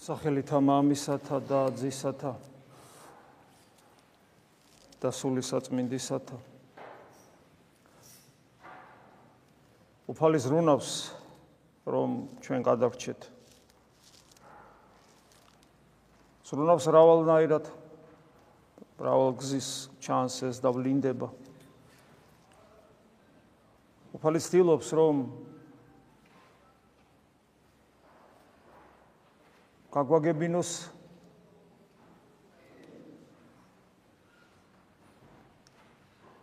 სახელითა მამისათა და ძისათა და სული საწმინდისათა უფალის რუნავს რომ ჩვენ გადავრჩეთ სრუნავს რავალნაირად რავალგზის ჩანსეს და ვლინდება. უფალის თილობს რომ გაგვაგებინოს.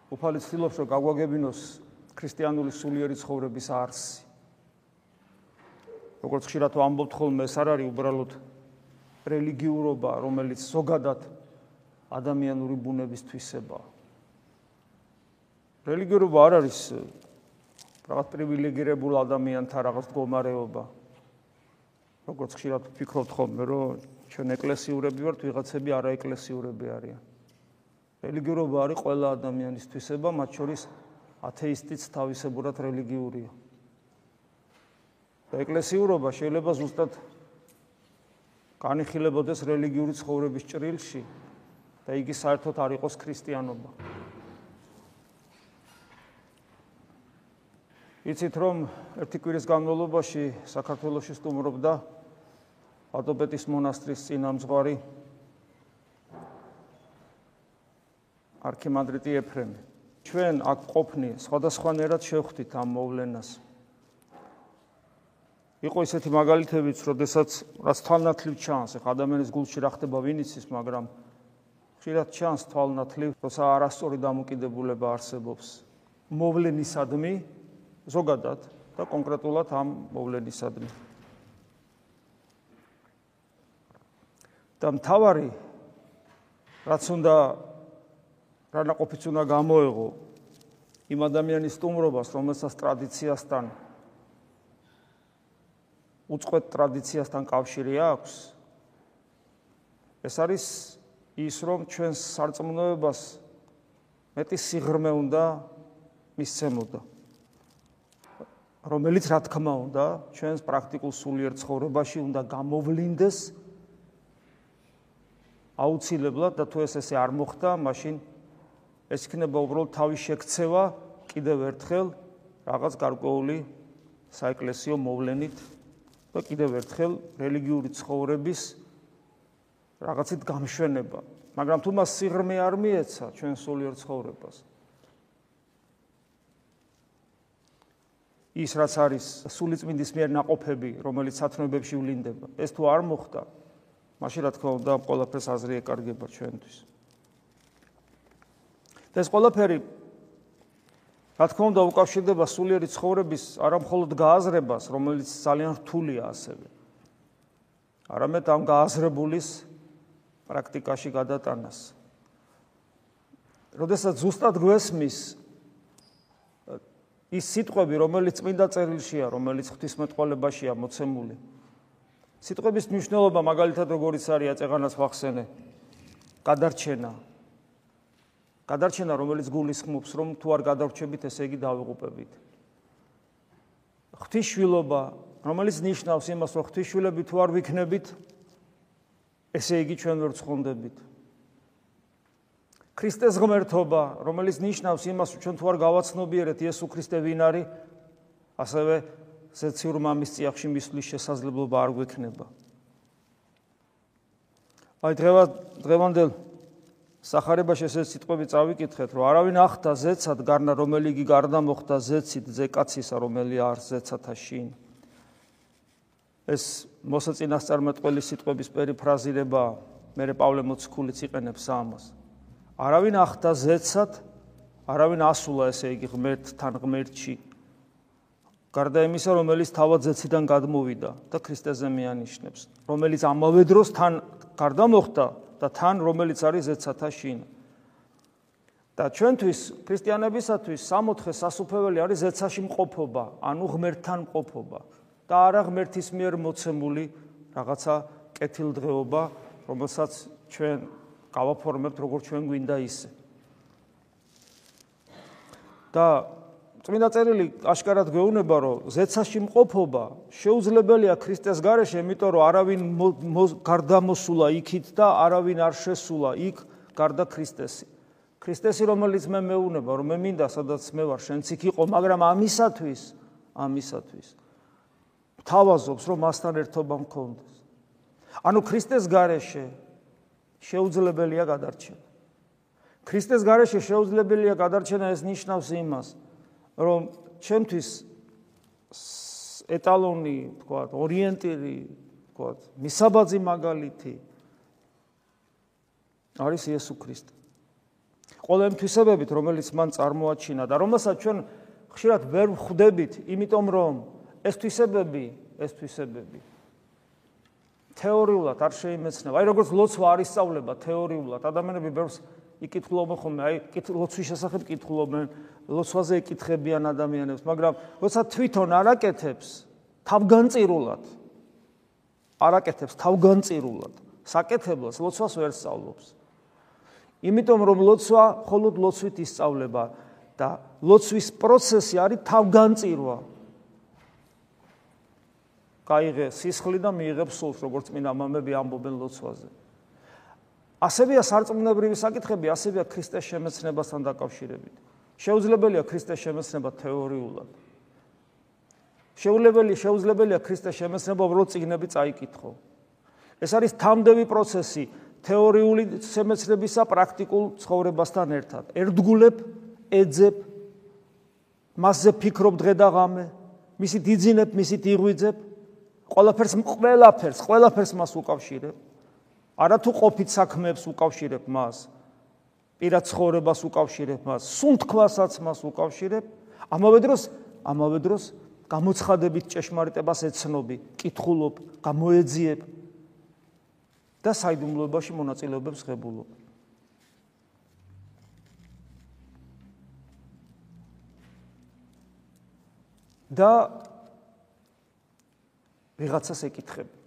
უფალი ცდილობს რომ გაგვაგებინოს ქრისტიანული სულიერი ცხოვრების არსი. როგორც ხშირად ვამბობთ ხოლმე ეს არ არის უბრალოდ რელიგიურობა რომელიც ზოგადად ადამიანური ბუნების თვისება რელიგიურობა არ არის რაღაც პრივილეგირებულ ადამიანთა რაღაც მდგომარეობა როგორც ხშირად ვფიქრობთ ხოლმე, რომ ჩვენ ეკლესიურები ვართ, ვიღაცები არაეკლესიურები არიან. რელიგიურობა არის ყველა ადამიანის თვისება, მათ შორის ათეისტიც თავისებურად რელიგიურია. და ეკლესიურობა შეიძლება ზუსტად განიხილებოდეს რელიგიური ცხოვრების ჭრილში და იგი საერთოდ არ იყოს ქრისტიანობა. იცით რომ ერთი კვირის განმავლობაში საქართველოსში სტუმრობდა ადობეტის მონასტრის წინამძღვარი არქიმანდრიტი ეფრემი. ჩვენ აქ ყოფნი სხვადასხვანაირად შევხვდით ამ მოვლენას. იყო ისეთი მაგალითებიც, როდესაც რაც თვალნათლივ ჩანს, ეხა ადამიანის გულში რა ხდება ვინ იცის, მაგრამ ხშირად ჩანს თვალნათლივ, როცა არასწორი დამოკიდებულება არსებობს მოვლენისადმი ზოგადად და კონკრეტულად ამ მოვლენისადმი. და მთავარი რაც უნდა რანაყოფიც უნდა გამოეღო იმ ადამიანის სტუმრობას, რომელსაც ტრადიციასთან უწყვეტ ტრადიციასთან კავშირი აქვს. ეს არის ის, რომ ჩვენს სარწმუნოებას მეტი სიღრმე უნდა მისცემოდა. რომელიც რა თქმა უნდა, ჩვენს პრაქტიკულ სულიერ ცხოვრებაში უნდა გამოვლინდეს აუცილებლად და თუ ეს ესე არ მოხდა, მაშინ ეს იქნება უბრალოდ თავის შექცევა კიდევ ერთხელ რაღაც გარკვეული საეკლესიო მოვლენით და კიდევ ერთხელ რელიგიური ცხოვრების რაღაცით გამშვენება. მაგრამ თუ მას სიღრმე არ მიეცა ჩვენ სულიერ ცხოვრებას, ის რაც არის სულიწმინდის მიერ ناقოფები, რომელიც სათნოებებში ვლინდება, ეს თუ არ მოხდა, მაშინ რა თქმა უნდა ყველაფერს აზრი ეკარგება ჩვენთვის. და ეს ყველაფერი რა თქმა უნდა უკავშირდება სულიერი ცხოვრების არამხოლოდ გააზრებას, რომელიც ძალიან რთულია ასევე. არამედ ამ გააზრებულის პრაქტიკაში გადატანას. როდესაც ზუსტად გვესმის ის სიტყვები, რომელიც წმინდა წერილშია, რომელიც ღვთისმეტყველებაშია მოცემული, სიტყვების მნიშვნელობა მაგალითად როგორიც არის აწეღანას ვახსენე. გადარჩენა. გადარჩენა რომელიც გულისხმობს რომ თუ არ გადარჩებით ესე იგი დავიღუპებით. ღვთისშვილობა რომელიც ნიშნავს იმას რომ ღვთისშვილები თუ არ ვიქნებით ესე იგი ჩვენ ვერ ცხონდებით. ქრისტეს ღმერთობა რომელიც ნიშნავს იმას რომ ჩვენ თუ არ გავაცნობიერეთ იესო ქრისტე ვინ არის? ასევე ზეციურ მამის წიაღში მისვლის შესაძლებლობა არ გვექნება. აი დღევა დღევანდელ სახარებაში ესე სიტყვები წავიკითხეთ, რომ არავინ ახთა ზეცად გარნა რომელი იგი გარდა მოხდა ზეცით ზეკაცისა რომელი არ ზეცათა შინ. ეს მოსაწინასწარმეტყველი სიტყვების პერიფრაზირება მერე პავლე მოციქულიც იყენებს ამას. არავინ ახთა ზეცად, არავინ ასულა ესე იგი ღმერთთან ღმერთში გარდა იმისა, რომელიც თავად ზეციდან გადმოვიდა და ქრისტეზე მეანიშნებს, რომელიც ამავე დროს თან გარდა მოხდა და თან რომელიც არის ზეცათა შინ. და ჩვენთვის ქრისტიანებისათვის სამოთხე სასופველი არის ზეცაში მყოფობა, ანუ ღმერთთან მყოფობა და არა ღმერთის მიერ მოცემული რაღაცა კეთილდღეობა, რომელსაც ჩვენ გავაფორმებთ როგორც ჩვენ გვინდა ისე. და წმინდა წერილი აშკარად გვეუბნება, რომ ზეცაში მყოფობა შეუძლებელია ქრისტეს გარეშე, იმიტომ რომ არავინ გარდამოსულა იქით და არავინ არ შესულა იქ გარდა ქრისტესი. ქრისტესი რომელიც მე მეუნება, რომ მე მინდა სადაც მე ვარ, შენც იქ იყო, მაგრამ ამისათვის, ამისათვის თავაზობს, რომ მასთან ერთობა მქონდეს. ანუ ქრისტეს გარეშე შეუძლებელია გადარჩენა. ქრისტეს გარეშე შეუძლებელია გადარჩენა ეს ნიშნავს იმას, რომ ჩემთვის ეტალონი, თქვა, ორიენტირი, თქვა, მისაბაძი მაგალითი არის იესო ქრისტე. ყველა თვისებებით, რომელიც მან წარმოაჩინა და რომელსაც ჩვენ ხშირად ვერ ვხვდებით, იმიტომ რომ ეს თვისებები, ეს თვისებები თეორიულად არ შეიმეცნება. აი როგორც ლოცვა არის სწავლება თეორიულად, ადამიანები ბევრს იკითხულობენ ხოლმე, აი ლოცვის შესახებ კითხულობენ, ლოცვაზე ეკითხებიან ადამიანებს, მაგრამ როცა თვითონ არაკეთებს თავგანწირულად არაკეთებს თავგანწირულად საკეთებლს ლოცვას ვერ სწავლობს. იმიტომ რომ ლოცვა მხოლოდ ლოცვით ისწავლება და ლოცვის პროცესი არის თავგანწირვა. გაიღე სისხლი და მიიღებ სულს, როგორც წმინდა მამები ამბობენ ლოცვაზე. ასევეა სარწმუნოებრივი საკითხები, ასევეა ქრისტეს შემეცნებასთან დაკავშირებით. შეუძლებელია ქრისტეს შემეცნება თეორიულად. შეუძლებელი შეუძლებელია ქრისტეს შემეცნება უბრალოდ წიგნები წაიკითხო. ეს არის თამდევი პროცესი თეორიული შემეცნებისა პრაქტიკულ ცხოვრებასთან ერთად. ერთგულებ, ეძებ, მასზე ფიქრობ დღე და ღამე, მისი დიძინებ, მისი დიღვიძებ, ყველაფერს ყველაფერს, ყველაფერს მას უკავშირებ. არა თუ ყოფით საქმეებს უკავშირებ მას. პირად ცხოვრებას უკავშირებ მას, სუნთქვასაც მას უკავშირებ. ამავე დროს, ამავე დროს გამოცხადებით ჭეშმარიტებას ეცნობი, კითხულობ, გამოეძიებ და საიდუმლოებაში მონაწილეობებს ღებულობ. და ვიღაცას ეკითხები.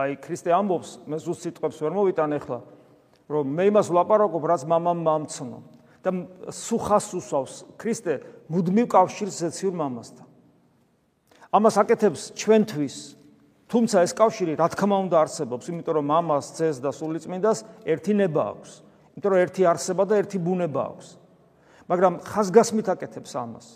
აი ქრისტე ამბობს, მე ზუსტ სიტყვებს ვერ მოვიტან ახლა, რომ მე იმას ვლაპარაკობ, რაც მამამ მომცნო და სუხას უსავს ქრისტე მუდმივ კავშირს ზეციურ მამასთან. ამას აკეთებს ჩვენთვის, თუმცა ეს კავშირი რა თქმა უნდა არსებობს, იმიტომ რომ მამას, ძეს და სულიწმინდას ერთი ნება აქვს, იმიტომ რომ ერთი არსება და ერთი ბუნება აქვს. მაგრამ ხაზგასმით აკეთებს ამას.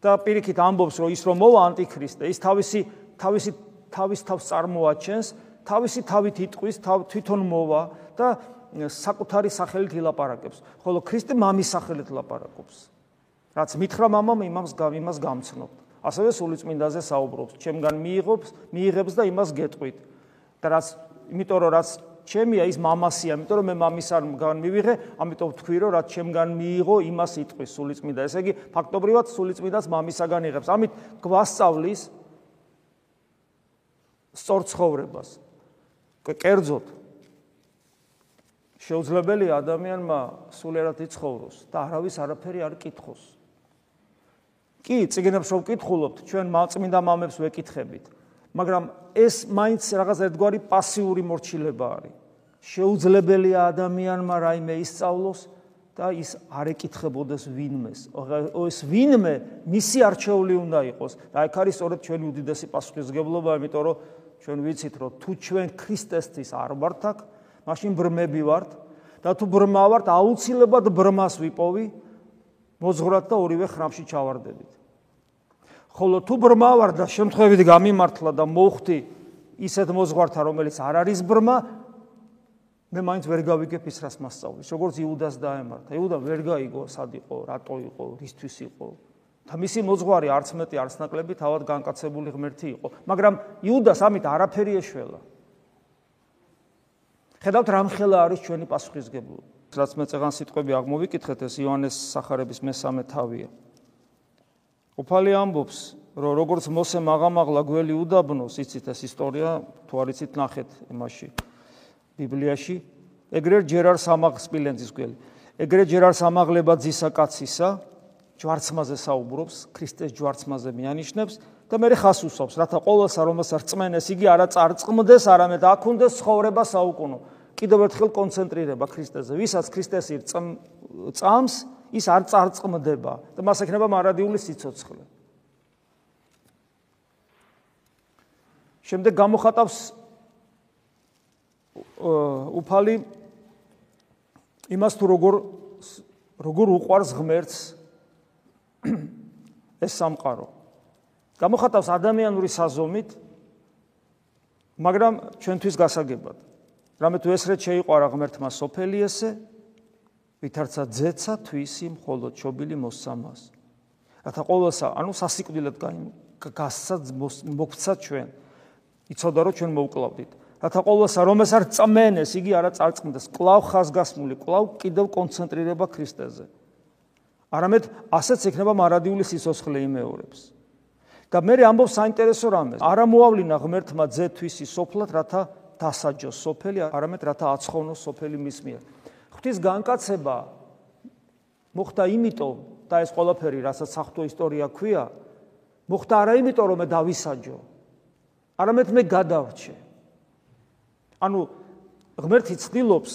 და პირიქით ამბობს, რომ ის რომ მოვა ანტიქრისტე, ის თავისი თავისი თავის თავს წარმოაჩენს, თავისი თავით იტყვის, თვითონ მოვა და საკუთარი სახელით ილაპარაკებს. ხოლო ქრისტე მამის სახელით ლაპარაკობს. რაც მითხრა მამამ იმას იმას გამცნობ. ასევე სულიწმინდაზე საუბრობს, ჩემგან მიიღობს, მიიღებს და იმას გეტყვით. და რაც იმიტომ რომ რაც ჩემია ის მამასია, იმიტომ რომ მე მამისგან მივიღე, ამიტომ ვთქვი რომ რაც ჩემგან მიიღო, იმას იტყვის სულიწმინდა. ესე იგი, ფაქტობრივად სულიწმინდას მამისგან იღებს. ამით გვასწავლის სწორ ცხოვრებას. კერძოდ შეუძლებელია ადამიანმა სულიერად იცხოვროს და არავის არაფერი არ კითხოს. კი, ციგნებს რო ვკითხულობთ, ჩვენ მაწმინდა მამებს ვეკითხებით, მაგრამ ეს მაინც რაღაც ერთგვარი პასიური მორჩილება არის. შეუძლებელია ადამიანმა რაიმე ისწავლოს და ის არ ეკითხებოდეს ვინმეს. ეს ვინმე მისი არჩეული უნდა იყოს. და აქ არის სწორედ ჩვენი უდიდესი პასუხისგებლობა, იმიტომ რომ ჩვენ ვიცით რომ თუ ჩვენ ქრისტესთვის არ ვართ აქ, მაშინ ბრმები ვართ და თუ ბრმა ვართ, აუცილებლად ბრმას ვიპოვი მოძღვრად და ორივე ხრამში ჩავარდებით. ხოლო თუ ბრმა ვარ და შემთხვევით გამიმართლა და მოხდი ისეთ მოძღვართან, რომელიც არ არის ბრმა, მე მაინც ვერ გავიგებ ის რას მასწავლის. როგორც იუდას დაემართა. იუდა ვერ გაიგო სად იყო, რატო იყო, რისთვის იყო. და მისი მოძღვარი არც მეტი არც ნაკლები თავად განკაცებული ღმერთი იყო, მაგრამ იუდას ამით არაფერი ეშველა. ხედავთ რამ ხელა არის ჩვენი პასუხისგებლობა. რაც მე წეგან სიტყვები აღმოვიკითხეთ ეს იოანეს სახარების მესამე თავია. უფალი ამბობს, რომ როგორც მოსე მაღამაღლა გველი უდაბნოს, იცით ეს ისტორია, თუ არ იცით ნახეთ იმაში ბიბლიაში, ეგრე ჯერ არ სამაღს სპილენძის გველი. ეგრე ჯერ არ სამაღლება ძისა კაცისა, ჯვარცმაზე საუბრობს, ქრისტეს ჯვარცმაზე მიანიშნებს და მე ხას უსვავს, რათა ყოველსა რომელსაც რწმენეს, იგი არა წარწმდეს, არამედ აქუნდეს ცხოვრება საუკუნო. კიდევ ერთხელ კონცენტრირება ქრისტეზე. ვისაც ქრისტესი წამს, ის არ წარწმდება და მას ექნება მარადიული სიცოცხლე. შემდეგ გამოხატავს უფალი იმას თუ როგორ როგორ უყვარს ღმერთს ეს სამყარო. გამოხატავს ადამიანური საზომით მაგრამ ჩვენთვის გასაგებად. რამე თუ ეს რეც შეიყვარა ღმერთმა სოფელი ესე ვითარცა ძეცა თვისი მხოლოდ ჩობილი მოსამას. რათა ყოველსა, ანუ სასიკვდილად გასცა მოგცა ჩვენ. იცოდა რომ ჩვენ მოვკლავდით. რათა ყოველსა რომ ეს არ წმენეს, იგი არა წარწმდეს, კლავ ხაზგასმული, კლავ კიდევ კონცენტრირება ქრისტეზე. არამედ ასეც ექნება მარადიული სიცოცხლე იმეორებს. და მე ამბობ საინტერესო რამეს. არა მოავლინა ღმერთმა ძეთვისი სოფლად, რათა დასაჯოს სოფელი, არამედ რათა აცხოვნოს სოფელი მის მიერ. ღვთის განკაცება მოხდა იმიტომ და ეს ყველაფერი, რასაც საფრთხო ისტორია ქვია, მოხდა არა იმიტომ, რომ მე დავისაჯო, არამედ მე გადავრჩე. ანუ ღმერთი ცდილობს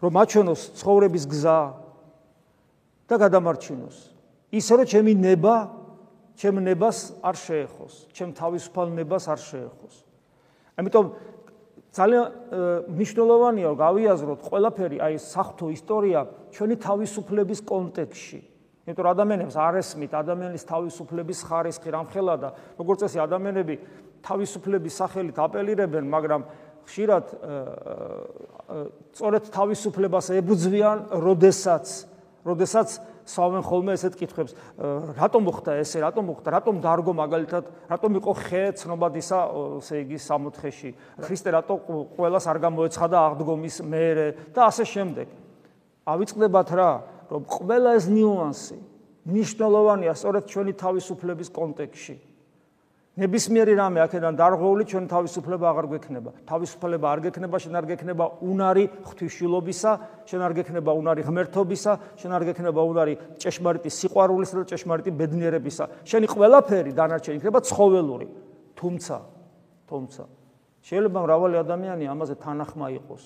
რომ აჩვენოს ცხოვრების გზა და გადამარჩინოს. ისე რომ ჩემი ნება, ჩემ ნებას არ შეეხოს, ჩემ თავისუფალ ნებას არ შეეხოს. ამიტომ ძალიან მნიშვნელოვანია რომ გავიაზროთ ყველაფერი აი საფრთხო ისტორია ჩვენი თავისუფლების კონტექსში. იმიტომ რომ ადამიანებს არ ესმით ადამიანის თავისუფლების ხარისხი რამხელა და როგორც წესი ადამიანები თავისუფლების სახელით აპელირებენ, მაგრამ ხშირად სწორედ თავისუფლებას ებუძვიან, როდესაც როდესაც სავენ ხოლმე ესეთ კითხვებს, რატომ მოხდა ესე, რატომ მოხდა, რატომ დარგო მაგალითად, რატომ იყო ხე ცნობადისა, ესე იგი 60-ში, ქრისტე რატო ყოველას არ გამოეცხადა აღდგომის მეერე და ასე შემდეგ. ავიწყდებათ რა, რომ ყველა ეს ნიუანსი მნიშვნელოვანია სწორედ ჩვენი თავისუფლების კონტექსში. ნებისმიერი რამე აქედან დარღვეული ჩვენ თავისუფლება აღარ გვექნება. თავისუფლება არ გექნება, შენ არ გექნება უნარი ღვთისმშილობისა, შენ არ გექნება უნარი ღმერთობისა, შენ არ გექნება უნარი ჭეშმარიტი სიყვარულისა და ჭეშმარიტი ბედნიერებისა. შენი ყველაფერი დანარჩენი იქნება ცხოველური. თუმცა, თუმცა შეიძლება მრავალი ადამიანი ამაზე თანახმა იყოს.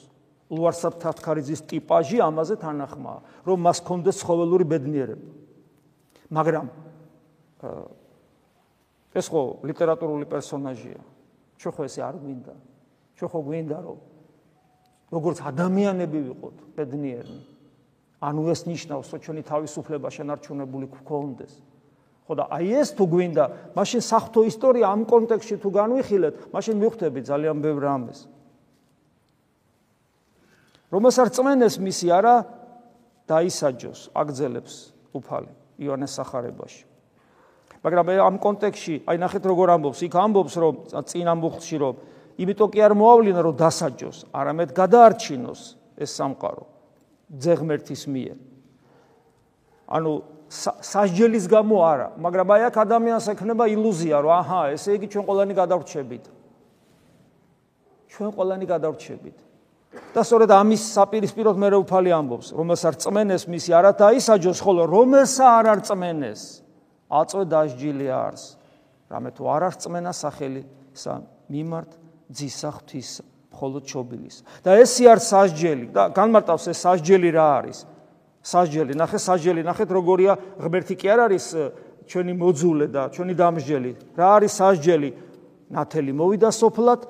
ლუარსაბ თათქარიძის ტიპაჟი ამაზე თანახმაა, რომ მას კონდეს ცხოველური ბედნიერება. მაგრამ ეს ხო ლიტერატურული პერსონაჟია. ჩვენ ხო ესე არ გვინდა. ჩვენ ხო გვინდა რომ როგორც ადამიანები ვიყოთ ბედნიერნი. ანუ ეს ნიშნავს, რომ ჩვენი თავისუფლება შენარჩუნებული გქონდეს. ხო და აი ეს თუ გვინდა, მაშინ საფრთხო ისტორია ამ კონტექსში თუ განვიხილეთ, მაშინ მივხვდები ძალიან ბევრ რამეს. რომელს არ წმენეს მისი არა დაისაჯოს, აგძელებს უფალი იონეს სახარებაში. მაგრამ ამ კონტექსში, აი ნახეთ როგორ ამბობს, იქ ამბობს რომ წინ ამბობს რომ იმიტომ კი არ მოავლინა რომ დასაჯოს, არამედ გადაარჩინოს ეს სამყარო ძეგმერთის მიერ. ანუ სასჯელის გამო არა, მაგრამ აი აქ ადამიანს ექნება ილუზია რომ აჰა, ესე იგი ჩვენ ყველანი გადავრჩებით. ჩვენ ყველანი გადავრჩებით. და სწორედ ამის საპირისპიროდ მე უფალი ამბობს, რომელსაც წმენეს მისი არა დაისაჯოს, ხოლო რომელსა არ არწმენეს, აწვე დასჯილი არს. რამე თუ არ არწმენა სახელი სა მიმართ ძისა ღვთის მხოლოდ ჩობილის. და ესი არ სასჯელი და განმარტავს ეს სასჯელი რა არის? სასჯელი, ნახე სასჯელი, ნახეთ როგორია ღმერთი კი არ არის ჩვენი მოძულე და ჩვენი დამსჯელი. რა არის სასჯელი? ნათელი მოვიდა სოფლად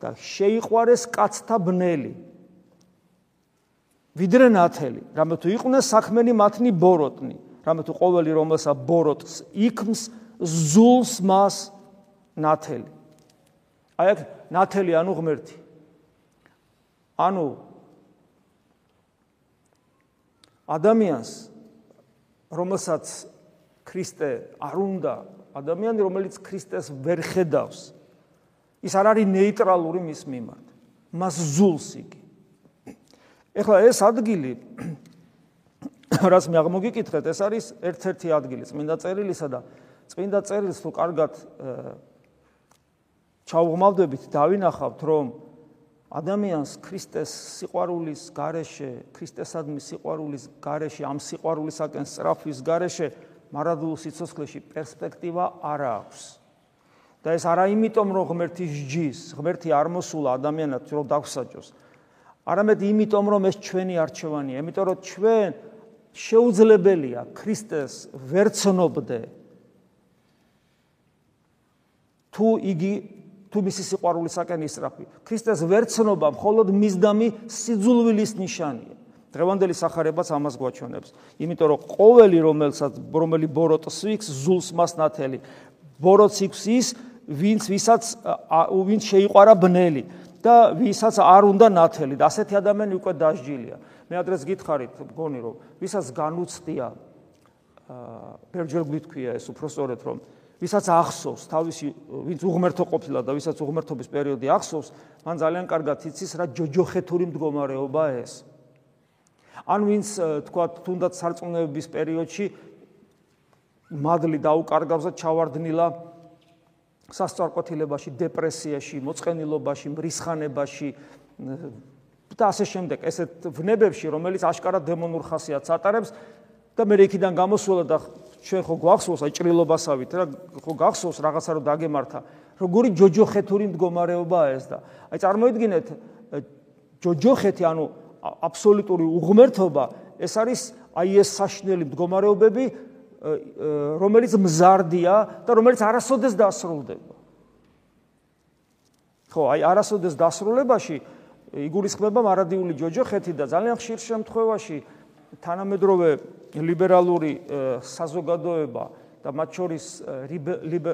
და შეიყვარეს კაცთა ბნელი. ვიდრე ნათელი, რამე თუ იყვნენ საქმენი მათნი ბოროტნი. რამე თუ ყოველი რომელსა ბოროტს იქმს ზულს მას ნათელი. აი აქ ნათელი ანუ ღმერთი. ანუ ადამიანს რომელსაც ქრისტე არ უნდა ადამიანი რომელიც ქრისტეს ვერ ხედავს ის არ არის ნეიტრალური მის მიმართ. მას ზულს იგი. ეხლა ეს ადგილი რაც მე აღმოგიკითხეთ, ეს არის ერთ-ერთი ადგილი წმინდა წერილისა და წმინდა წერილს თუ კარგად ჩაუღმავდებით, დავინახავთ, რომ ადამიანს ქრისტეს სიყვარულის გარეშე, ქრისტესადმი სიყვარულის გარეშე, ამ სიყვარულისაკენ სწრაფვის გარეშე მარადულ სიცოცხლეში პერსპექტივა არ აქვს. და ეს არა იმიტომ, რომ ღმერთი ჯის, ღმერთი არ მოსულა ადამიანად, რომ დაგვსაჯოს. არამედ იმიტომ, რომ ეს ჩვენი არჩევანია, იმიტომ რომ ჩვენ შეუძლებელია ქრისტეს ვერცნობდე თუ იგი თუ მისი სიყვარულისაკენ ისწრაფი. ქრისტეს ვერცნობა მხოლოდ მისდამი სიძულვილის ნიშანია. დღევანდელი სახარებაც ამას გვაჩვენებს. იმიტომ რომ ყოველი რომელსაც რომელი ბოროტს ვიქს ზულს მას ნათელი. ბოროტს იქს ის ვინც ვისაც ვინც შეიყვარა ბნელი და ვისაც არ უნდა ნათელი და ასეთი ადამიანი უკვე დასჯილია. მე ადრეს გითხარით, მგონი რომ ვისაც განუცდია აა ბერჯერ გვითქვია ეს უფრო სწორედ რომ ვისაც ახსოვს თავისი ვინც უღმერთო ყოფილა და ვისაც უღმერთობის პერიოდი ახსოვს, მან ძალიან კარგად იცის რა ჯოჯოხეთური მდგომარეობაა ეს. ან ვინც თქვა თუნდაც სარწმუნოების პერიოდში მადლი დაუკარგავს და ჩავარდნილა აა სასწორკვეთილებაში, დეპრესიაში, მოწყენილობაში, მრისხანებაში და ასე შემდეგ, ესეთ ვნებებში, რომელიც აშკარად დემონურ ხასიათს ატარებს და მე იქიდან გამოსულა და ჩვენ ხო გვახსოვს აი ჭრილობასავით რა ხო გახსოვს რაღაცა რომ დაგემართა როგორი ჯოჯოხეთური მდგომარეობაა ეს და. აი წარმოიდგინეთ ჯოჯოხეთი ანუ აბსოლუტური უღმერთობა ეს არის აი ეს საშნელი მდგომარეობები რომელიც მზარდია და რომელიც არასოდეს დასრულდება. ხო აი არასოდეს დასრულებაში იგულისხმება მარადიული ჯოჯოხეთი და ძალიან ხშირ შემთხვევაში თანამედროვე ლიბერალური საზოგადოება და მათ შორის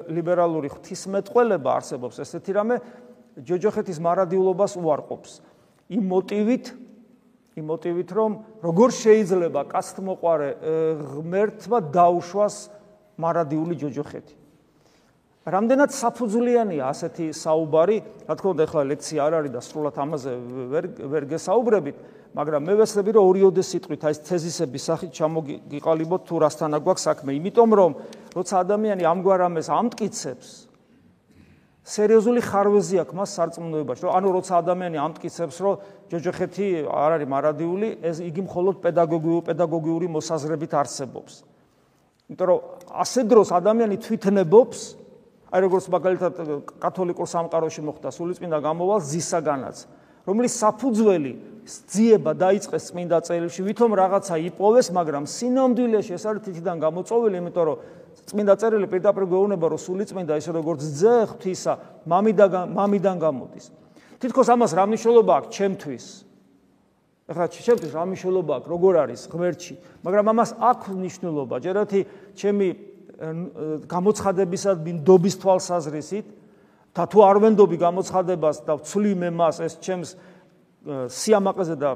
ლიბერალური ღვთისმეტყველება არსებობს. ესეთი რამე ჯოჯოხეთის მარადილობას უარყოფს. იმ მოტივით იმ მოტივით რომ როგორ შეიძლება კაცთმოყარე ღმერთმა დაუშვას მარადიული ჯოჯოხეთი რამდენად საფუძვლიანია ასეთი საუბარი? რა თქმა უნდა ახლა ლექცია არ არის და სრულად ამაზე ვერ ვერ გესაუბრებით მაგრამ მე ვესწრები რომ ორიოდე სიტყვით აი ეს თეზისების სახით ჩამოგიყალიბოთ თუ რასთან აგვაქვს საქმე. იმიტომ რომ როცა ადამიანი ამგვარ ამეს ამტკიცებს სერიოზული ხარვეზი აქვს მას სარწმუნოებაში რომ ანუ როცა ადამიანი ამტკიცებს რომ ჯოჯოხეთი არ არის მარადიული ეს იგი მხოლოდ პედაგოგიური პედაგოგიური მოსაზრებით არსებობს. იმიტომ რომ ასე დროს ადამიანი თვითნებობს აი როგორც მაგალითად კათოლიკურ სამყაროში მოხდა სულიწმინდა გამოვალ ზისაგანაც რომლის საფუძველი ძიება დაიწყეს წმინდა წერილში, ვითომ რაღაცა იპოვეს, მაგრამ სინამდვილეში ეს არის თითიდან გამოწოვილი, იმიტომ რომ წმინდა წერილი პირდაპირ გვეუბნება, რომ სული წმინდა ისე როგორც ძე ღვთისა, მამიდან მამიდან გამოდის. თითქოს ამას რა მნიშვნელობა აქვს ჩემთვის? ახლა ჩემთვის რა მნიშვნელობა აქვს, როგორ არის ღმერთში, მაგრამ ამას აქვს მნიშვნელობა, ჯერათი ჩემი გამოცხადებისად მინდობის თვალსაზრისით და თუ არ ვენდობი გამოცხადებას და ვცვლი მე მას ეს ჩემს სიამაყეზე და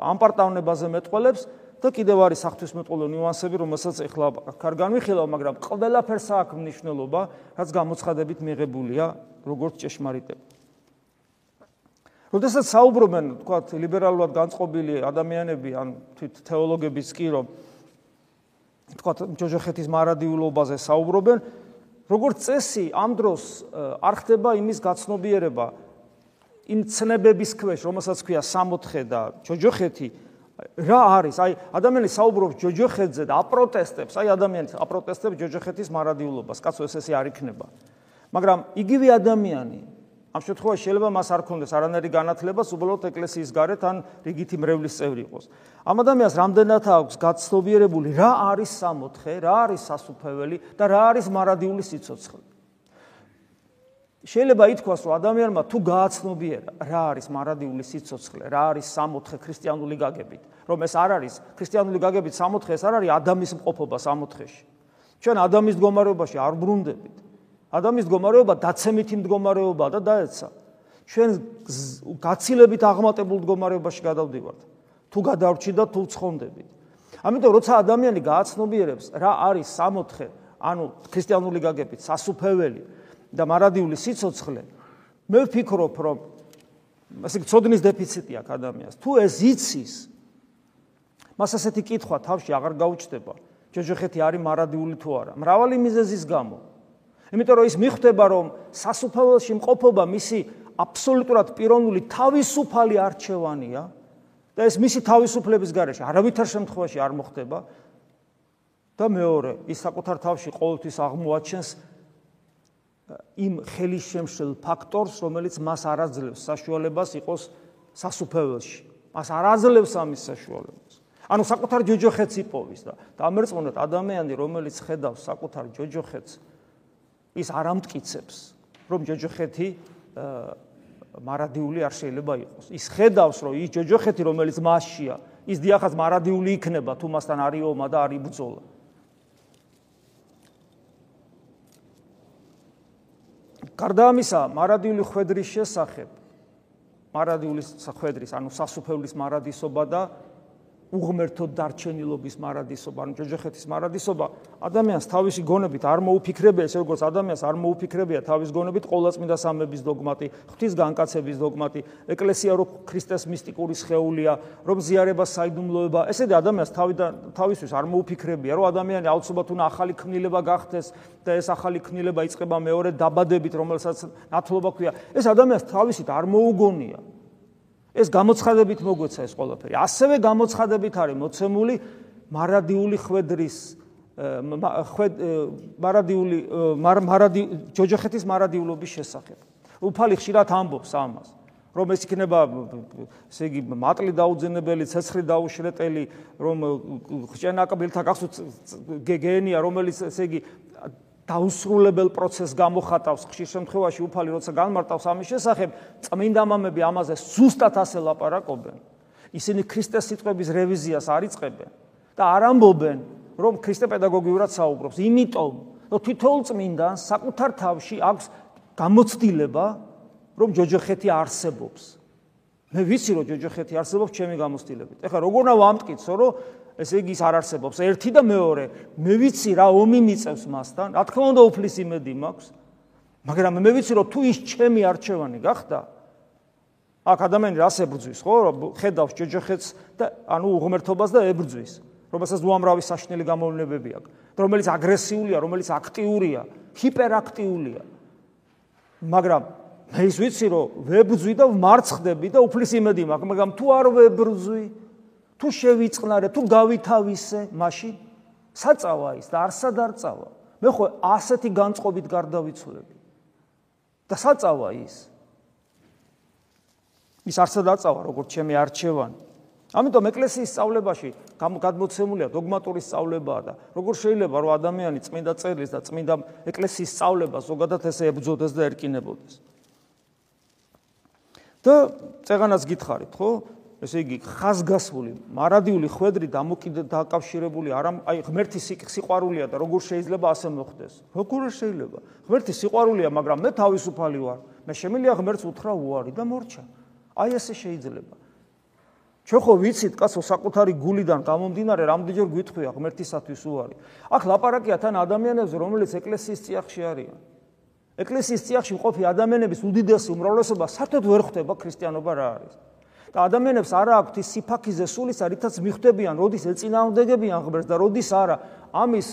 ამპარტავნებაზე მეტყოლებს და კიდევ არის საფრთხისმეტყველო ნიუანსები, რომელსაც ახლა აქ განვიხილავ, მაგრამ ყველაფერს აქვს მნიშვნელობა, რაც გამოცხადებით მიღებულია როგორც ჭეშმარიტება. როდესაც საუბრობენ, თქვა, ლიბერალურად განწყობილი ადამიანები ან თვით თეოლოგებიც კი რომ თქვა, ჯოჯოხეთის მარადიულობაზე საუბრობენ, როგორც წესი, ამ დროს არ ხდება იმის გაცნობიერება, იმ ცნებების ქვეშ, რომელსაც ქვია 64 და ჯოჯოხეთი, რა არის? აი, ადამიანი საუბრობს ჯოჯოხეთზე და აპროტესტებს, აი ადამიანი აპროტესტებს ჯოჯოხეთის მარადიულობას, კაცო ეს ესე არ იქნება. მაგრამ იგივე ადამიანი ამ შემთხვევაში შეიძლება მას არ ქონდეს არანაირი განათლება, უბრალოდ ეკლესიის გარეთ ან რიგითი მრევლის წევრი იყოს. ამ ადამიანს რამდენად აქვს გაცნობიერებული რა არის 64, რა არის სასუფეველი და რა არის მარადიული სიცოცხლე? შეიძლება ითქვას, რომ ადამიანმა თუ გააცნობიერა რა არის მარადიული სიცოცხლე, რა არის 64 ქრისტიანული გაგებით, რომ ეს არ არის ქრისტიანული გაგებით 64 ეს არ არის ადამიანის მყოფობა 64-ში. ჩვენ ადამიანის მდგომარეობაში არ ბრუნდებით. ადამიანის მდგომარეობა დაცემითი მდგომარეობაა და დაეცა. ჩვენ გაცილებით აღმატებულ მდგომარეობაში გადავდივართ. თუ გადავრჩი და თუ ცხონდებით. ამიტომ როცა ადამიანი გააცნობიერებს რა არის 64, ანუ ქრისტიანული გაგებით სასუფეველი და მარადიული სიცოცხლე მე ვფიქრობ რომ ასე ცოდნის დეფიციტი აქვს ადამიანს. თუ ეს იცის მას ასეთი კითხვა თავში აღარ გაუჩნდება. ჯოჯოხეთი არის მარადიული თუ არა? მრავალი მიზეზის გამო. იმიტომ რომ ის მიხვდება რომ სასუფეველში მყოფობა მისი აბსოლუტურად პიროვნული თავისუფალი არჩევანია და ეს მისი თავისუფლების გარეშე არავითარ შემთხვევაში არ მოხდება. და მეორე ის საკუთარ თავში ყოველთვის აღმოაჩენს იმ ხელისშემშელ ფაქტორს, რომელიც მას არაძლევს საშუალებას იყოს სასუფეველში. მას არაძლევს ამის საშუალებას. ანუ საკუთარ ჯოჯოხეთს იპოვის და დამერწმუნოთ ადამიანი რომელიც ხედავს საკუთარ ჯოჯოხეთს ის არ ამტკიცებს რომ ჯოჯოხეთი მარადიული არ შეიძლება იყოს ის ხედავს რომ ის ჯოჯოხეთი რომელიც მასშია ის დიახაც მარადიული იქნება თუ მასთან არის ომა და არის ბრძოლა გარდა ამისა მარადიული ხვედრის შესახებ მარადიული ხვედრის ანუ სასופევლის მარადისობა და უღმერთო დარჩენილობის მარადისობა, ანუ ჯოჯოხეთის მარადისობა ადამიანს თავისი გონებით არ მოუფიქრებია, ესე როგორც ადამიანს არ მოუფიქრებია თავის გონებით ყოლაწმინდა სამების დოგმატი, ღვთის განკაცების დოგმატი, ეკლესია რო ქრისტეს მისტიკური შეეულია, რომ ზიარება საიდუმლოება, ესედი ადამიანს თავიდან თავისთვის არ მოუფიქრებია, რომ ადამიანი აუცილებლად უნდა ახალი ქმნილება გახდეს და ეს ახალი ქმნილება იწყება მეორე დაბადებით, რომელსაც ნათლობა ქვია. ეს ადამიანს თავისით არ მოუგონია. ეს გამოცხადებით მოგვეცა ეს ყველაფერი. ასევე გამოცხადებით არის მოცემული მარადიული ხვედრის ხვედ მარადიული მარადი ჯოჯოხეთის მარადიულობის შესახებ. უფალი ხშირად ამბობს ამას. რომ ეს იქნება ესე იგი მატლი დაუძენებელი, ცეცხლი დაუშრეტელი, რომ ხჭენაკბილთა გახსოვთ გენია, რომელიც ესე იგი დაუსრულებელ პროცესს გამოხატავს ხშირ შემთხვევაში უფალი როცა განმარტავს ამის შესახებ წმინდა მამები ამაზე ზუსტად ასე ლაპარაკობენ. ისინი ქრისტეს სიტყვების რევიზიას არიწყებენ და არ ამბობენ რომ ქრისტე პედაგოგიურად საუბრობს. იმიტომ რომ თითოეულ წმინდანს საკუთარ თავში აქვს გამოცდილება რომ ჯოჯოხეთი არსებობს. მე ვიცი რომ ჯოჯოხეთი არსებობს ჩემი გამოცდილებით. ეხლა როგორ უნდა ვამტკიცო რომ ესე იგი ის არ არსებობს. ერთი და მეორე მე ვიცი რა ომი მიწევს მასთან. რა თქმა უნდა უფლის იმედი მაქვს. მაგრამ მე ვიცი რომ თუ ის ჩემი არჩევანი გახდა აქ ადამიანი რას ებრძვის ხო? ხედავს ჯოჯოხეთს და ანუ უღმერთობას და ებრძვის. რომელსაც უამრავი საშნელი გამოვლენებები აქვს რომელიც აგრესიულია რომელიც აქტიურია ჰიპერაქტიულია. მაგრამ მე ის ვიცი რომ ვებრძვი და ვმარცხდები და უფლის იმედი მაქვს. მაგრამ თუ არ ვებრძვი თუ შევიწყნარე, თუ გავითავისე, მაშინ საწავა ის და არსად არ წავა. მე ხო ასეთი განწყობით გარდავიცვლები. და საწავა ის. ის არსად არ წავა, როგორც ჩემი არჩევანი. ამიტომ ეკლესიის სწავლებაში გადმოცემულია დოგმატური სწავლება და როგორ შეიძლება რომ ადამიანი წმინდა წერილს და წმინდა ეკლესიის სწავლებას ზოგადად ესე ებძოდეს და ერკინებოდეს. და წეღანას გითხარით, ხო? ესე იგი ხაზგასული მარადიული ხვედრი დამოკიდე დაკავშირებული არა აი ღმერთის სიყვარულია და როგორ შეიძლება ასე მოხდეს? როგორ შეიძლება? ღმერთის სიყვარულია მაგრამ მე თავისუფალი ვარ. მე შემიძლია ღმერთს უთხრა უარი და მორჩა. აი ესე შეიძლება. ჩვენ ხო ვიცით კაცო საკუთარი გულიდან გამომდინარე რამდენჯერ გვითხვია ღმერთისათვის უარი. აქ ლაპარაკია თან ადამიანებზე რომელიც ეკლესიის წიაღში არიან. ეკლესიის წიაღში მყოფი ადამიანების უდიდესი უმრავლესობა საერთოდ ვერ ხვდება ქრისტიანობა რა არის და ადამიანებს არ აქვთ ის სიფაქიზე სულისა, რითაც მიხვდებიან, როდის ეწინააღმდეგებიან ღმერთს და როდის არა. ამის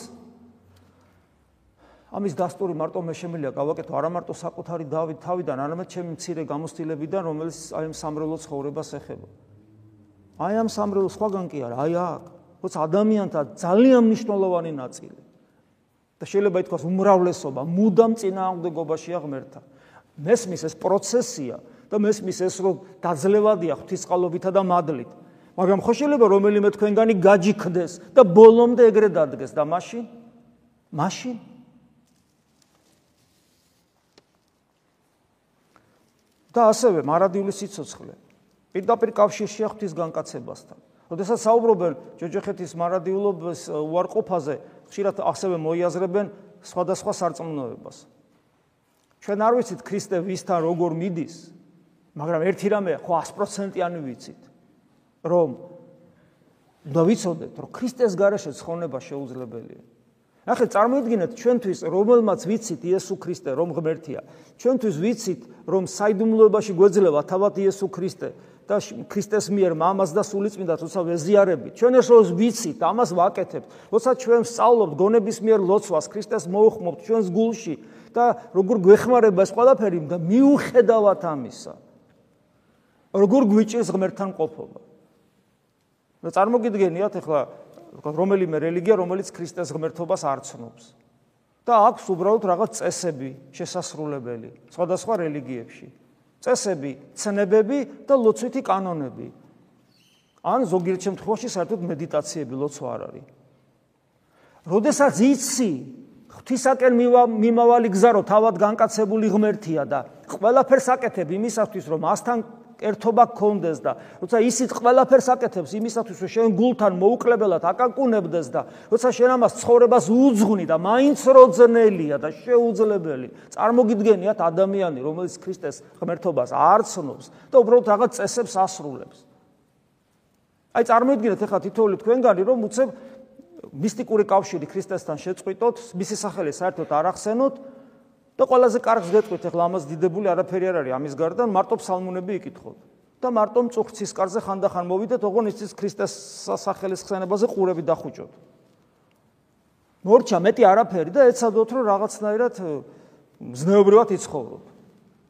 ამის დასტური მარტო მე შემიძლია გავაკეთო არა მარტო საკუთარი დავით თავიდან, არამედ ჩემი მცირე გამოცდილებიდან, რომელიც აი ამ სამრელო ცხოვრებას ეხება. აი ამ სამრელო სხვაგან კი არა, აი აქ, როცა ადამიანთა ძალიან მნიშვნელოვანი ნაწილი და შეიძლება ითქვას უმრავლესობა მუდამ წინააღმდეგობაშია ღმერთთან. მესმის ეს პროცესია, და მესმის ეს რომ დაძლევადია ღვთისყალობითა და მადლით. მაგრამ ხო შეიძლება რომელიმე თქვენგანი გაჯიქდეს და ბოლომდე ეგრე დადგეს და მაშინ მაშინ და ასევე მარადიული სიცოცხლე პირდაპირ კავშირშია ღვთის განკაცებასთან. ოდესაც საუბრობენ ჯოჯოხეთის მარადილობის უარყოფაზე, ხშირად ასევე მოიაზრებენ სხვადასხვა სარწმუნოებას. ჩვენ არ ვიცით ქრისტე ვისთან როგორ მიდის, მაგრამ ერთი რამე ხო 100%-იანი ვიცით რომ და ვიცოდეთ რომ ქრისტეს გარეშე ცხონება შეუძლებელია. ახლა წარმოიდგინეთ ჩვენთვის რომელმაც ვიცით იესო ქრისტე რომ ღმერთია. ჩვენთვის ვიცით რომ საიდუმლოებაში გვეძლევა თავად იესო ქრისტე და ქრისტეს მიერ მამას და სულიწმინდა თუცა ვეზიარებით. ჩვენ ეშოს ვიცით, ამას ვაკეთებთ. როცა ჩვენ სწავლობთ გონების მიერ ლოცვას, ქრისტეს მოუხმობთ ჩვენს გულში და როგორ გვეხმარება ეს ყველაფერი და მიუხედავად ამისა, როგორ გვიჭირს ღმერთთან ყოფობა. და წარმოგიდგენიათ ახლა რომელიმე რელიგია, რომელიც ქრისტეს ღმერთობას არ ცნობს. და აქვს უბრალოდ რაღაც წესები, შესასრულებელი სხვადასხვა რელიგიებში. წესები, ცნებები და ლოცვითი კანონები. ან ზოგიერთ შემთხვევაში საერთოდ მედიტაციები ლოცვა არ არის. როდესაც იცი ღვთისაკენ მიმავალი გზა რო თავად განკაცებული ღმერთია და ყველაფერს აკეთებ იმისათვის რომ მასთან ერთობა გქონდეს და როცა ისიც ყველაფერს აკეთებს იმისათვის რომ შენ გულთან მოუკლებელად აკაკუნებდეს და როცა შენ ამას ცხოვრებას უძღვნი და მაინც როძნელია და შეუძლებელი წარმოგიდგენიათ ადამიანი რომელიც ქრისტეს ღმერთობას არ ცნობს და უბრალოდ რაღაც წესებს ასრულებს. აი წარმოიდგინეთ ახლა თითოეული თქვენგანი რომ უცებ მისტიკური კავშირი ქრისტესთან შეწყვიტოთ მისი სახელი საერთოდ არ ახსენოთ და ყველაზე კარგს გეტყვით ახლა ამას დიდებული არაფერი არ არის ამის გარდა მარტო ფსალმუნები იკითხოთ. და მარტო მწუხცის კარზე ხანდახან მოვიდეთ ოღონ იცის ქრისტეს სახელის ხსენებაზე ყურები დახუჭოთ. მორჩა მეტი არაფერი და ეცადოთ რომ რაღაცნაირად ზნეობრივად იცხოვროთ.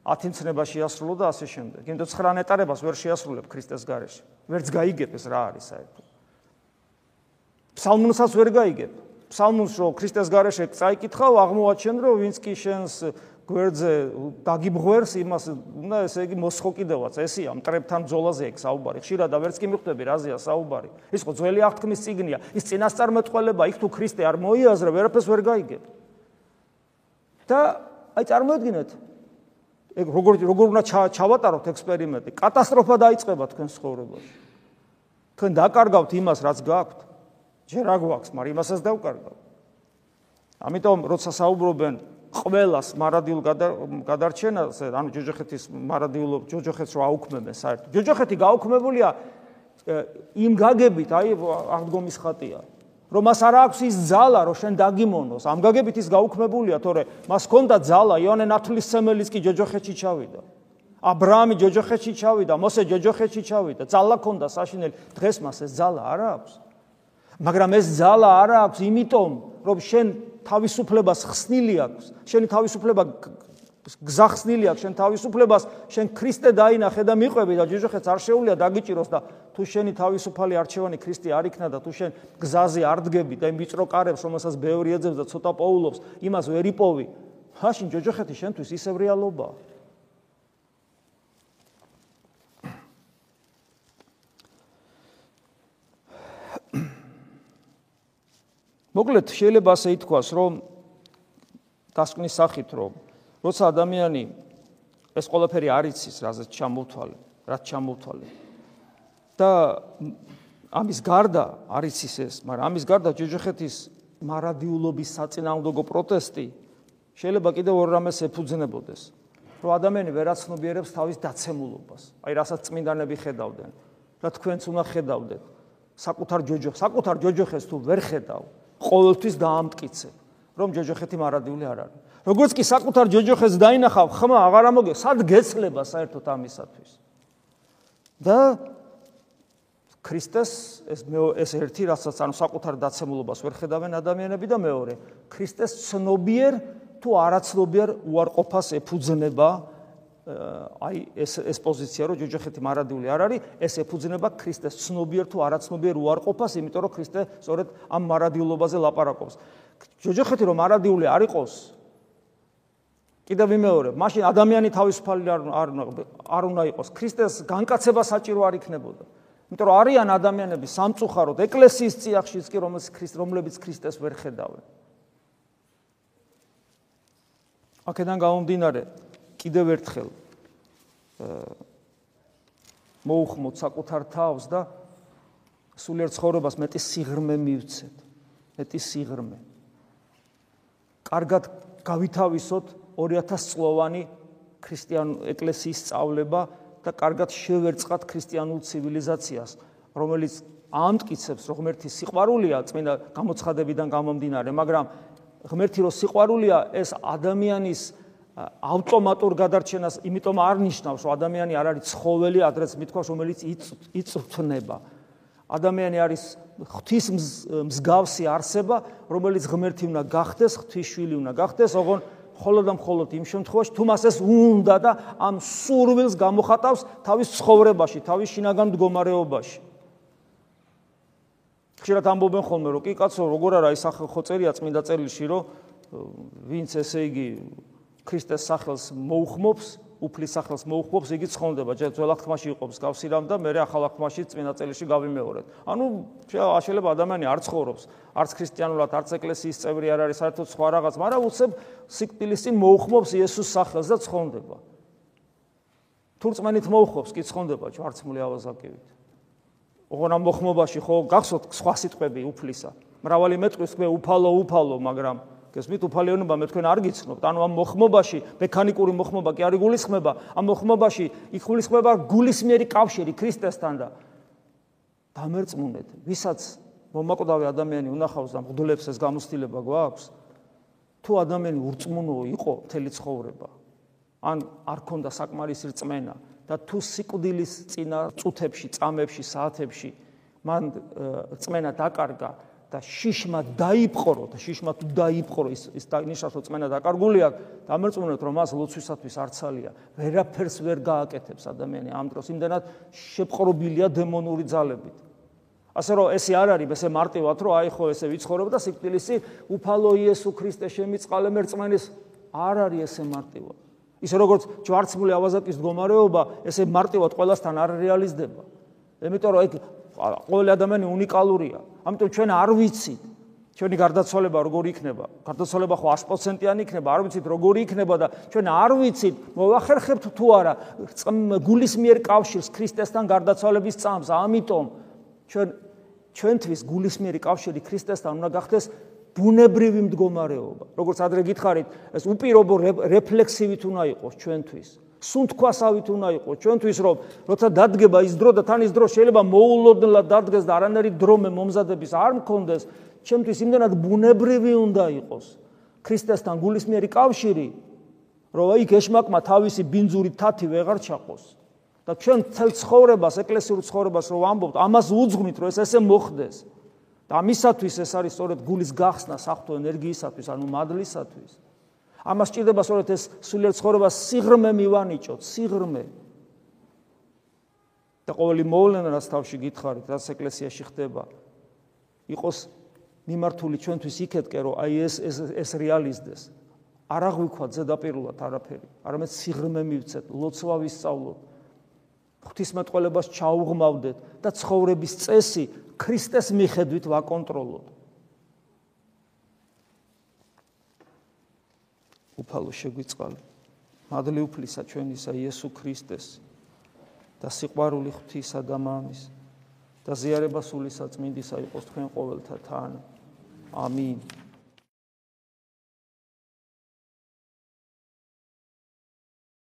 ათინცნება შეასრულო და ასე შემდეგ. იმიტომ 9 ნეტარებას ვერ შეასრულებ ქრისტეს გარეშე. ვერც გაიგებ ეს რა არის საერთოდ. ფსალმუნსაც ვერ გაიგებ ფსალმუნს რო ქრისტეს გარეშე წაიკითხავ, აღმოაჩენ რომ ვინც კი შენს გვერდზე დაგიბღვერს იმას, უნდა ესე იგი მოსხო კიდევაც, ესია მტრებთან ბძოლაზე ეგ საუბარი. ხშირად და ვერც კი მიხვდები რაზეა საუბარი. ის ხო ძველი აღთქმის წიგნია, ის წინასწარმეტყველება, იქ თუ ქრისტე არ მოიაზრე, ვერაფერს ვერ გაიგებ. და აი წარმოედგინეთ ეგ როგორ როგორ უნდა ჩავატაროთ ექსპერიმენტი? კატასტროფა დაიწყება თქვენ ცხოვრებაში. თქვენ დაკარგავთ იმას, რაც გაქვთ. ჯერ რა გვაქვს, მაგრამ იმასაც დავკარგავ. ამიტომ როცა საუბრობენ ყველას მარადილ გადარჩენაზე, ანუ ჯოჯოხეთის მარადილობ ჯოჯოხეთს რო აუქმებენ საერთოდ. ჯოჯოხეთი გაუქმებულია იმ გაგებით, აი აღდგომის ხატია. რომ მას არ აქვს ის ძალა, რომ შენ დაგიმონოს. ამ გაგებით ის გაუქმებულია, თორე მას ჰქონდა ძალა, იონე ნათლისმცემელის კი ჯოჯოხეთში ჩავიდა. ა ブラ ამი ჯოჯოხეთში ჩავიდა, მოსე ჯოჯოხეთში ჩავიდა, ძალა ჰქონდა საშინელი. დღეს მას ეს ძალა არ აქვს. მაგრამ ეს ძალა არ აქვს იმიტომ რომ შენ თავისუფლებას ხსნილი აქვს. შენი თავისუფლება გზახსნილი აქვს. შენ თავისუფლებას შენ ქრისტე დაინახე და მიყვები და ჯოჯოხეთს არ შეუულია დაგიჭიროს და თუ შენი თავისუფალი არჩევანი ქრისტე არ იქნა და თუ შენ გზაზე არ დგები და იმ ვიწრო კარებს რომელსაც ბევრი ეძებს და ცოტა პოულობს იმას ვერ იპოვი. მაშინ ჯოჯოხეთი შენთვის ისევ რეალობაა მოკლედ შეიძლება ასე ითქვას, რომ დასკვნის სახით, რომ როცა ადამიანი ეს ყველაფერი არ იცის, რაზეც ჩამოვთვალე, რაც ჩამოვთვალე. და ამის გარდა არ იცის ეს, მაგრამ ამის გარდა ჯოჯოხეთის მარადიულობის საწინააღმდეგო პროტესტი შეიძლება კიდევ ორ რამეს ეფუძნებოდეს. რომ ადამიანი ვერაცნობიერებს თავის დაცემულობას. აი, რასაც წმინდანები ხედავდნენ, რა თქვენც უნდა ხედავდეთ. საკუთარ ჯოჯოხს, საკუთარ ჯოჯოხეს თუ ვერ ხედავ, ყოველთვის დაამტკიცე, რომ ჯოჯოხეთი მარადიული არ არის. როგორც კი საკუთარ ჯოჯოხეს დაინახავ, ხმა აღარ ამოგე, სად გეცლება საერთოდ ამისათვის. და ქრისტეს ეს ეს ერთი რასაც ანუ საკუთარ დაცემულობას ვერ ხედავენ ადამიანები და მეორე, ქრისტეს ცნობიერ თუ არაცნობიერ უარყოფას ეფუძნება აი ეს ეს პოზიცია რომ ჯოჯოხეთი მარადიული არ არის, ეს ეფუძნება ქრისტეს ცნობიერ თუ არაცნობიერ უარყოფას, იმიტომ რომ ქრისტე სწორედ ამ მარადილობაზე ლაპარაკობს. ჯოჯოხეთი რომ მარადიული არ იყოს, კიდევ ვიმეორებ, მაშინ ადამიანი თავისუფალი არ არ არ უნდა იყოს. ქრისტეს განკაცება საჭირო არ იქნებოდა. იმიტომ რომ არიან ადამიანები სამწუხაროდ ეკლესიის წიაღშიც კი რომელს ქრისტ რომლებიც ქრისტეს ვერ ხედავენ. აქედან გამომდინარე, კიდევ ერთხელ მოუხმოთ საკუთარ თავს და სულიერ ცხოვრებას მეტი სიღრმე მივცეთ. მეტი სიღრმე. კარგად გავითავისოთ 2000 წლოვანი ქრისტიან ეკლესიის სწავლება და კარგად შევერწყათ ქრისტიანულ ცივილიზაციას, რომელიც ამტკიცებს, რომ ღმერთი სიყვარულია წმინდა გამოცხადებიდან გამომდინარე, მაგრამ ღმერთი რო სიყვარულია, ეს ადამიანის ავტომატურ გადარჩენას იმიტომ არ ნიშნავს, რომ ადამიანი არ არის ცხოველი, ადრეც მithქვას, რომელიც იწვრთნება. ადამიანი არის ღვთის მსგავსი არსება, რომელიც ღმერთი უნდა გახდეს, ღვთის შვილი უნდა გახდეს, ოღონ ხოლო და მხოლოდ იმ შემთხვევაში, თუ მას ეს უნდა და ამ სურვილს გამოხატავს თავის ცხოვრებაში, თავის შინაგან მდგომარეობაში. ხშირად ამბობენ ხოლმე, რომ კი კაცო, როგორ არა ის ხო წერია წმინდა წერილში, რომ ვინც ესე იგი ქრისტეს სახელს მოუხმობს, უფლის სახელს მოუხმობს, იგი ცხონდება. ჯერ ძველ აღთქმაში იყო მსგავსი რამ და მე ახალ აღთქმაში წინა წელში გავიმეორეთ. ანუ შეიძლება ადამიანი არ ცხოვრობს, არც ქრისტიანულად, არც ეკლესიის წევრი არ არის, საერთოდ სხვა რაღაც, მაგრამ უცებ სიკვდილის წინ მოუხმობს იესოს სახელს და ცხონდება. თუ რწმენით მოუხმობს, კი ცხონდება ჯვარცმული ავაზაკივით. ოღონ ამ მოხმობაში ხო გახსოვთ სხვა სიტყვები უფლისა. მრავალი მეტყვის თქვენ უფალო, უფალო, მაგრამ გესმით უფალიანობა მე თქვენ არ გიცნობთ. ანუ ამ მოხმობაში მექანიკური მოხმობა კი არის გულისხმება ამ მოხმობაში იქ გულისხმება გულისმიერი კავშირი ქრისტესთან და დამერწმუნეთ ვისაც მომაკვდავი ადამიანი უნახავს და მღდულებს ეს გამოცდილება გვაქვს თუ ადამიანი ურწმუნო იყო მთელი ცხოვრება ან არ ქონდა საკმარისი რწმენა და თუ სიკვდილის წინა წუთებში, წამებში, საათებში მან რწმენა დაკარგა და შიშმა დაიპყრო და შიშმა თუ დაიპყრო ის ის რომ წმენა დაკარგული აქვს დამერწმუნეთ რომ მას ლოცვისათვის არცალია ვერაფერს ვერ გააკეთებს ადამიანი ამ დროს. იმდანაც შეპყრობილია დემონური ძალებით. ასე რომ ესე არ არის ესე მარტივად რომ აი ხო ესე ვიცხოვრობ და სიკვდილისი უფალო იესო ქრისტე შემიწყალე მერწმენის არ არის ესე მარტივად. ისე როგორც ჯვარცმული ავაზაკის მდგომარეობა ესე მარტივად ყველასთან არ რეალიზდება. იმიტომ რომ ეგ ყოველი ადამიანი უნიკალურია. ამიტომ ჩვენ არ ვიცით ჩვენი გარდაცვალება როგორი იქნება. გარდაცვალება ხო 100%-იანი იქნება, არ ვიცით როგორი იქნება და ჩვენ არ ვიცით მოახერხებთ თუ არა გულის მიერ კავშირს ქრისტესთან გარდაცვალების წამს. ამიტომ ჩვენ ჩვენთვის გულის მიერი კავშირი ქრისტესთან უნდა გახდეს ბუნებრივი მდგომარეობა. როგორც ადრე გითხარით, ეს უპირობო რეფლექსივით უნდა იყოს ჩვენთვის. სუნთქვასავით უნდა იყოს. ჩვენთვის რომ როცა დადგება ის დრო და თან ის დრო შეიძლება მოულოდნელად დადგეს და არანაირი დრომე მომზადების არ მქონდეს ჩვენთვის იმდანად ბუნებრივი უნდა იყოს. ქრისტესთან გულისმიერი კავშირი რომ იქ ეშმაკმა თავისი ბინძური თათი ვეღარ ჩაყოს. და ჩვენ ცელ ცხოვრებას ეკლესიურ ცხოვრებას რომ ამბობთ ამას უძღვნით რომ ეს ესე მოხდეს. და ამისათვის ეს არის სწორედ გულის გახსნა საფრთხო ენერგიისათვის ანუ მადლისათვის ამას ჭირდება სწორედ ეს სულიერ ცხოვრებას სიღრმე მივანიჭოთ, სიღრმე. და ყოველი მოვლენა რაც თავში გითხარით, რაც ეკლესიაში ხდება, იყოს მიმართული ჩვენთვის იქეთკე, რომ აი ეს ეს ეს რეალიზდეს. არ აღვიქვათ ზედაპირულად არაფერი, არამედ სიღრმე მივცეთ, ლოცვა ვისწავლოთ. ღვთისმეტყველებას ჩაუღმავდეთ და ცხოვრების წესი ქრისტეს მიხედვით ვაკონტროლოთ. უფალო შეგვიწყალე მადლი უფლისა ჩვენისა იესო ქრისტეს და სიყვარული ღვთისა და მამის და ზიარება სული საწმინდისა იყოს თქვენ ყოველთა თან. ამინ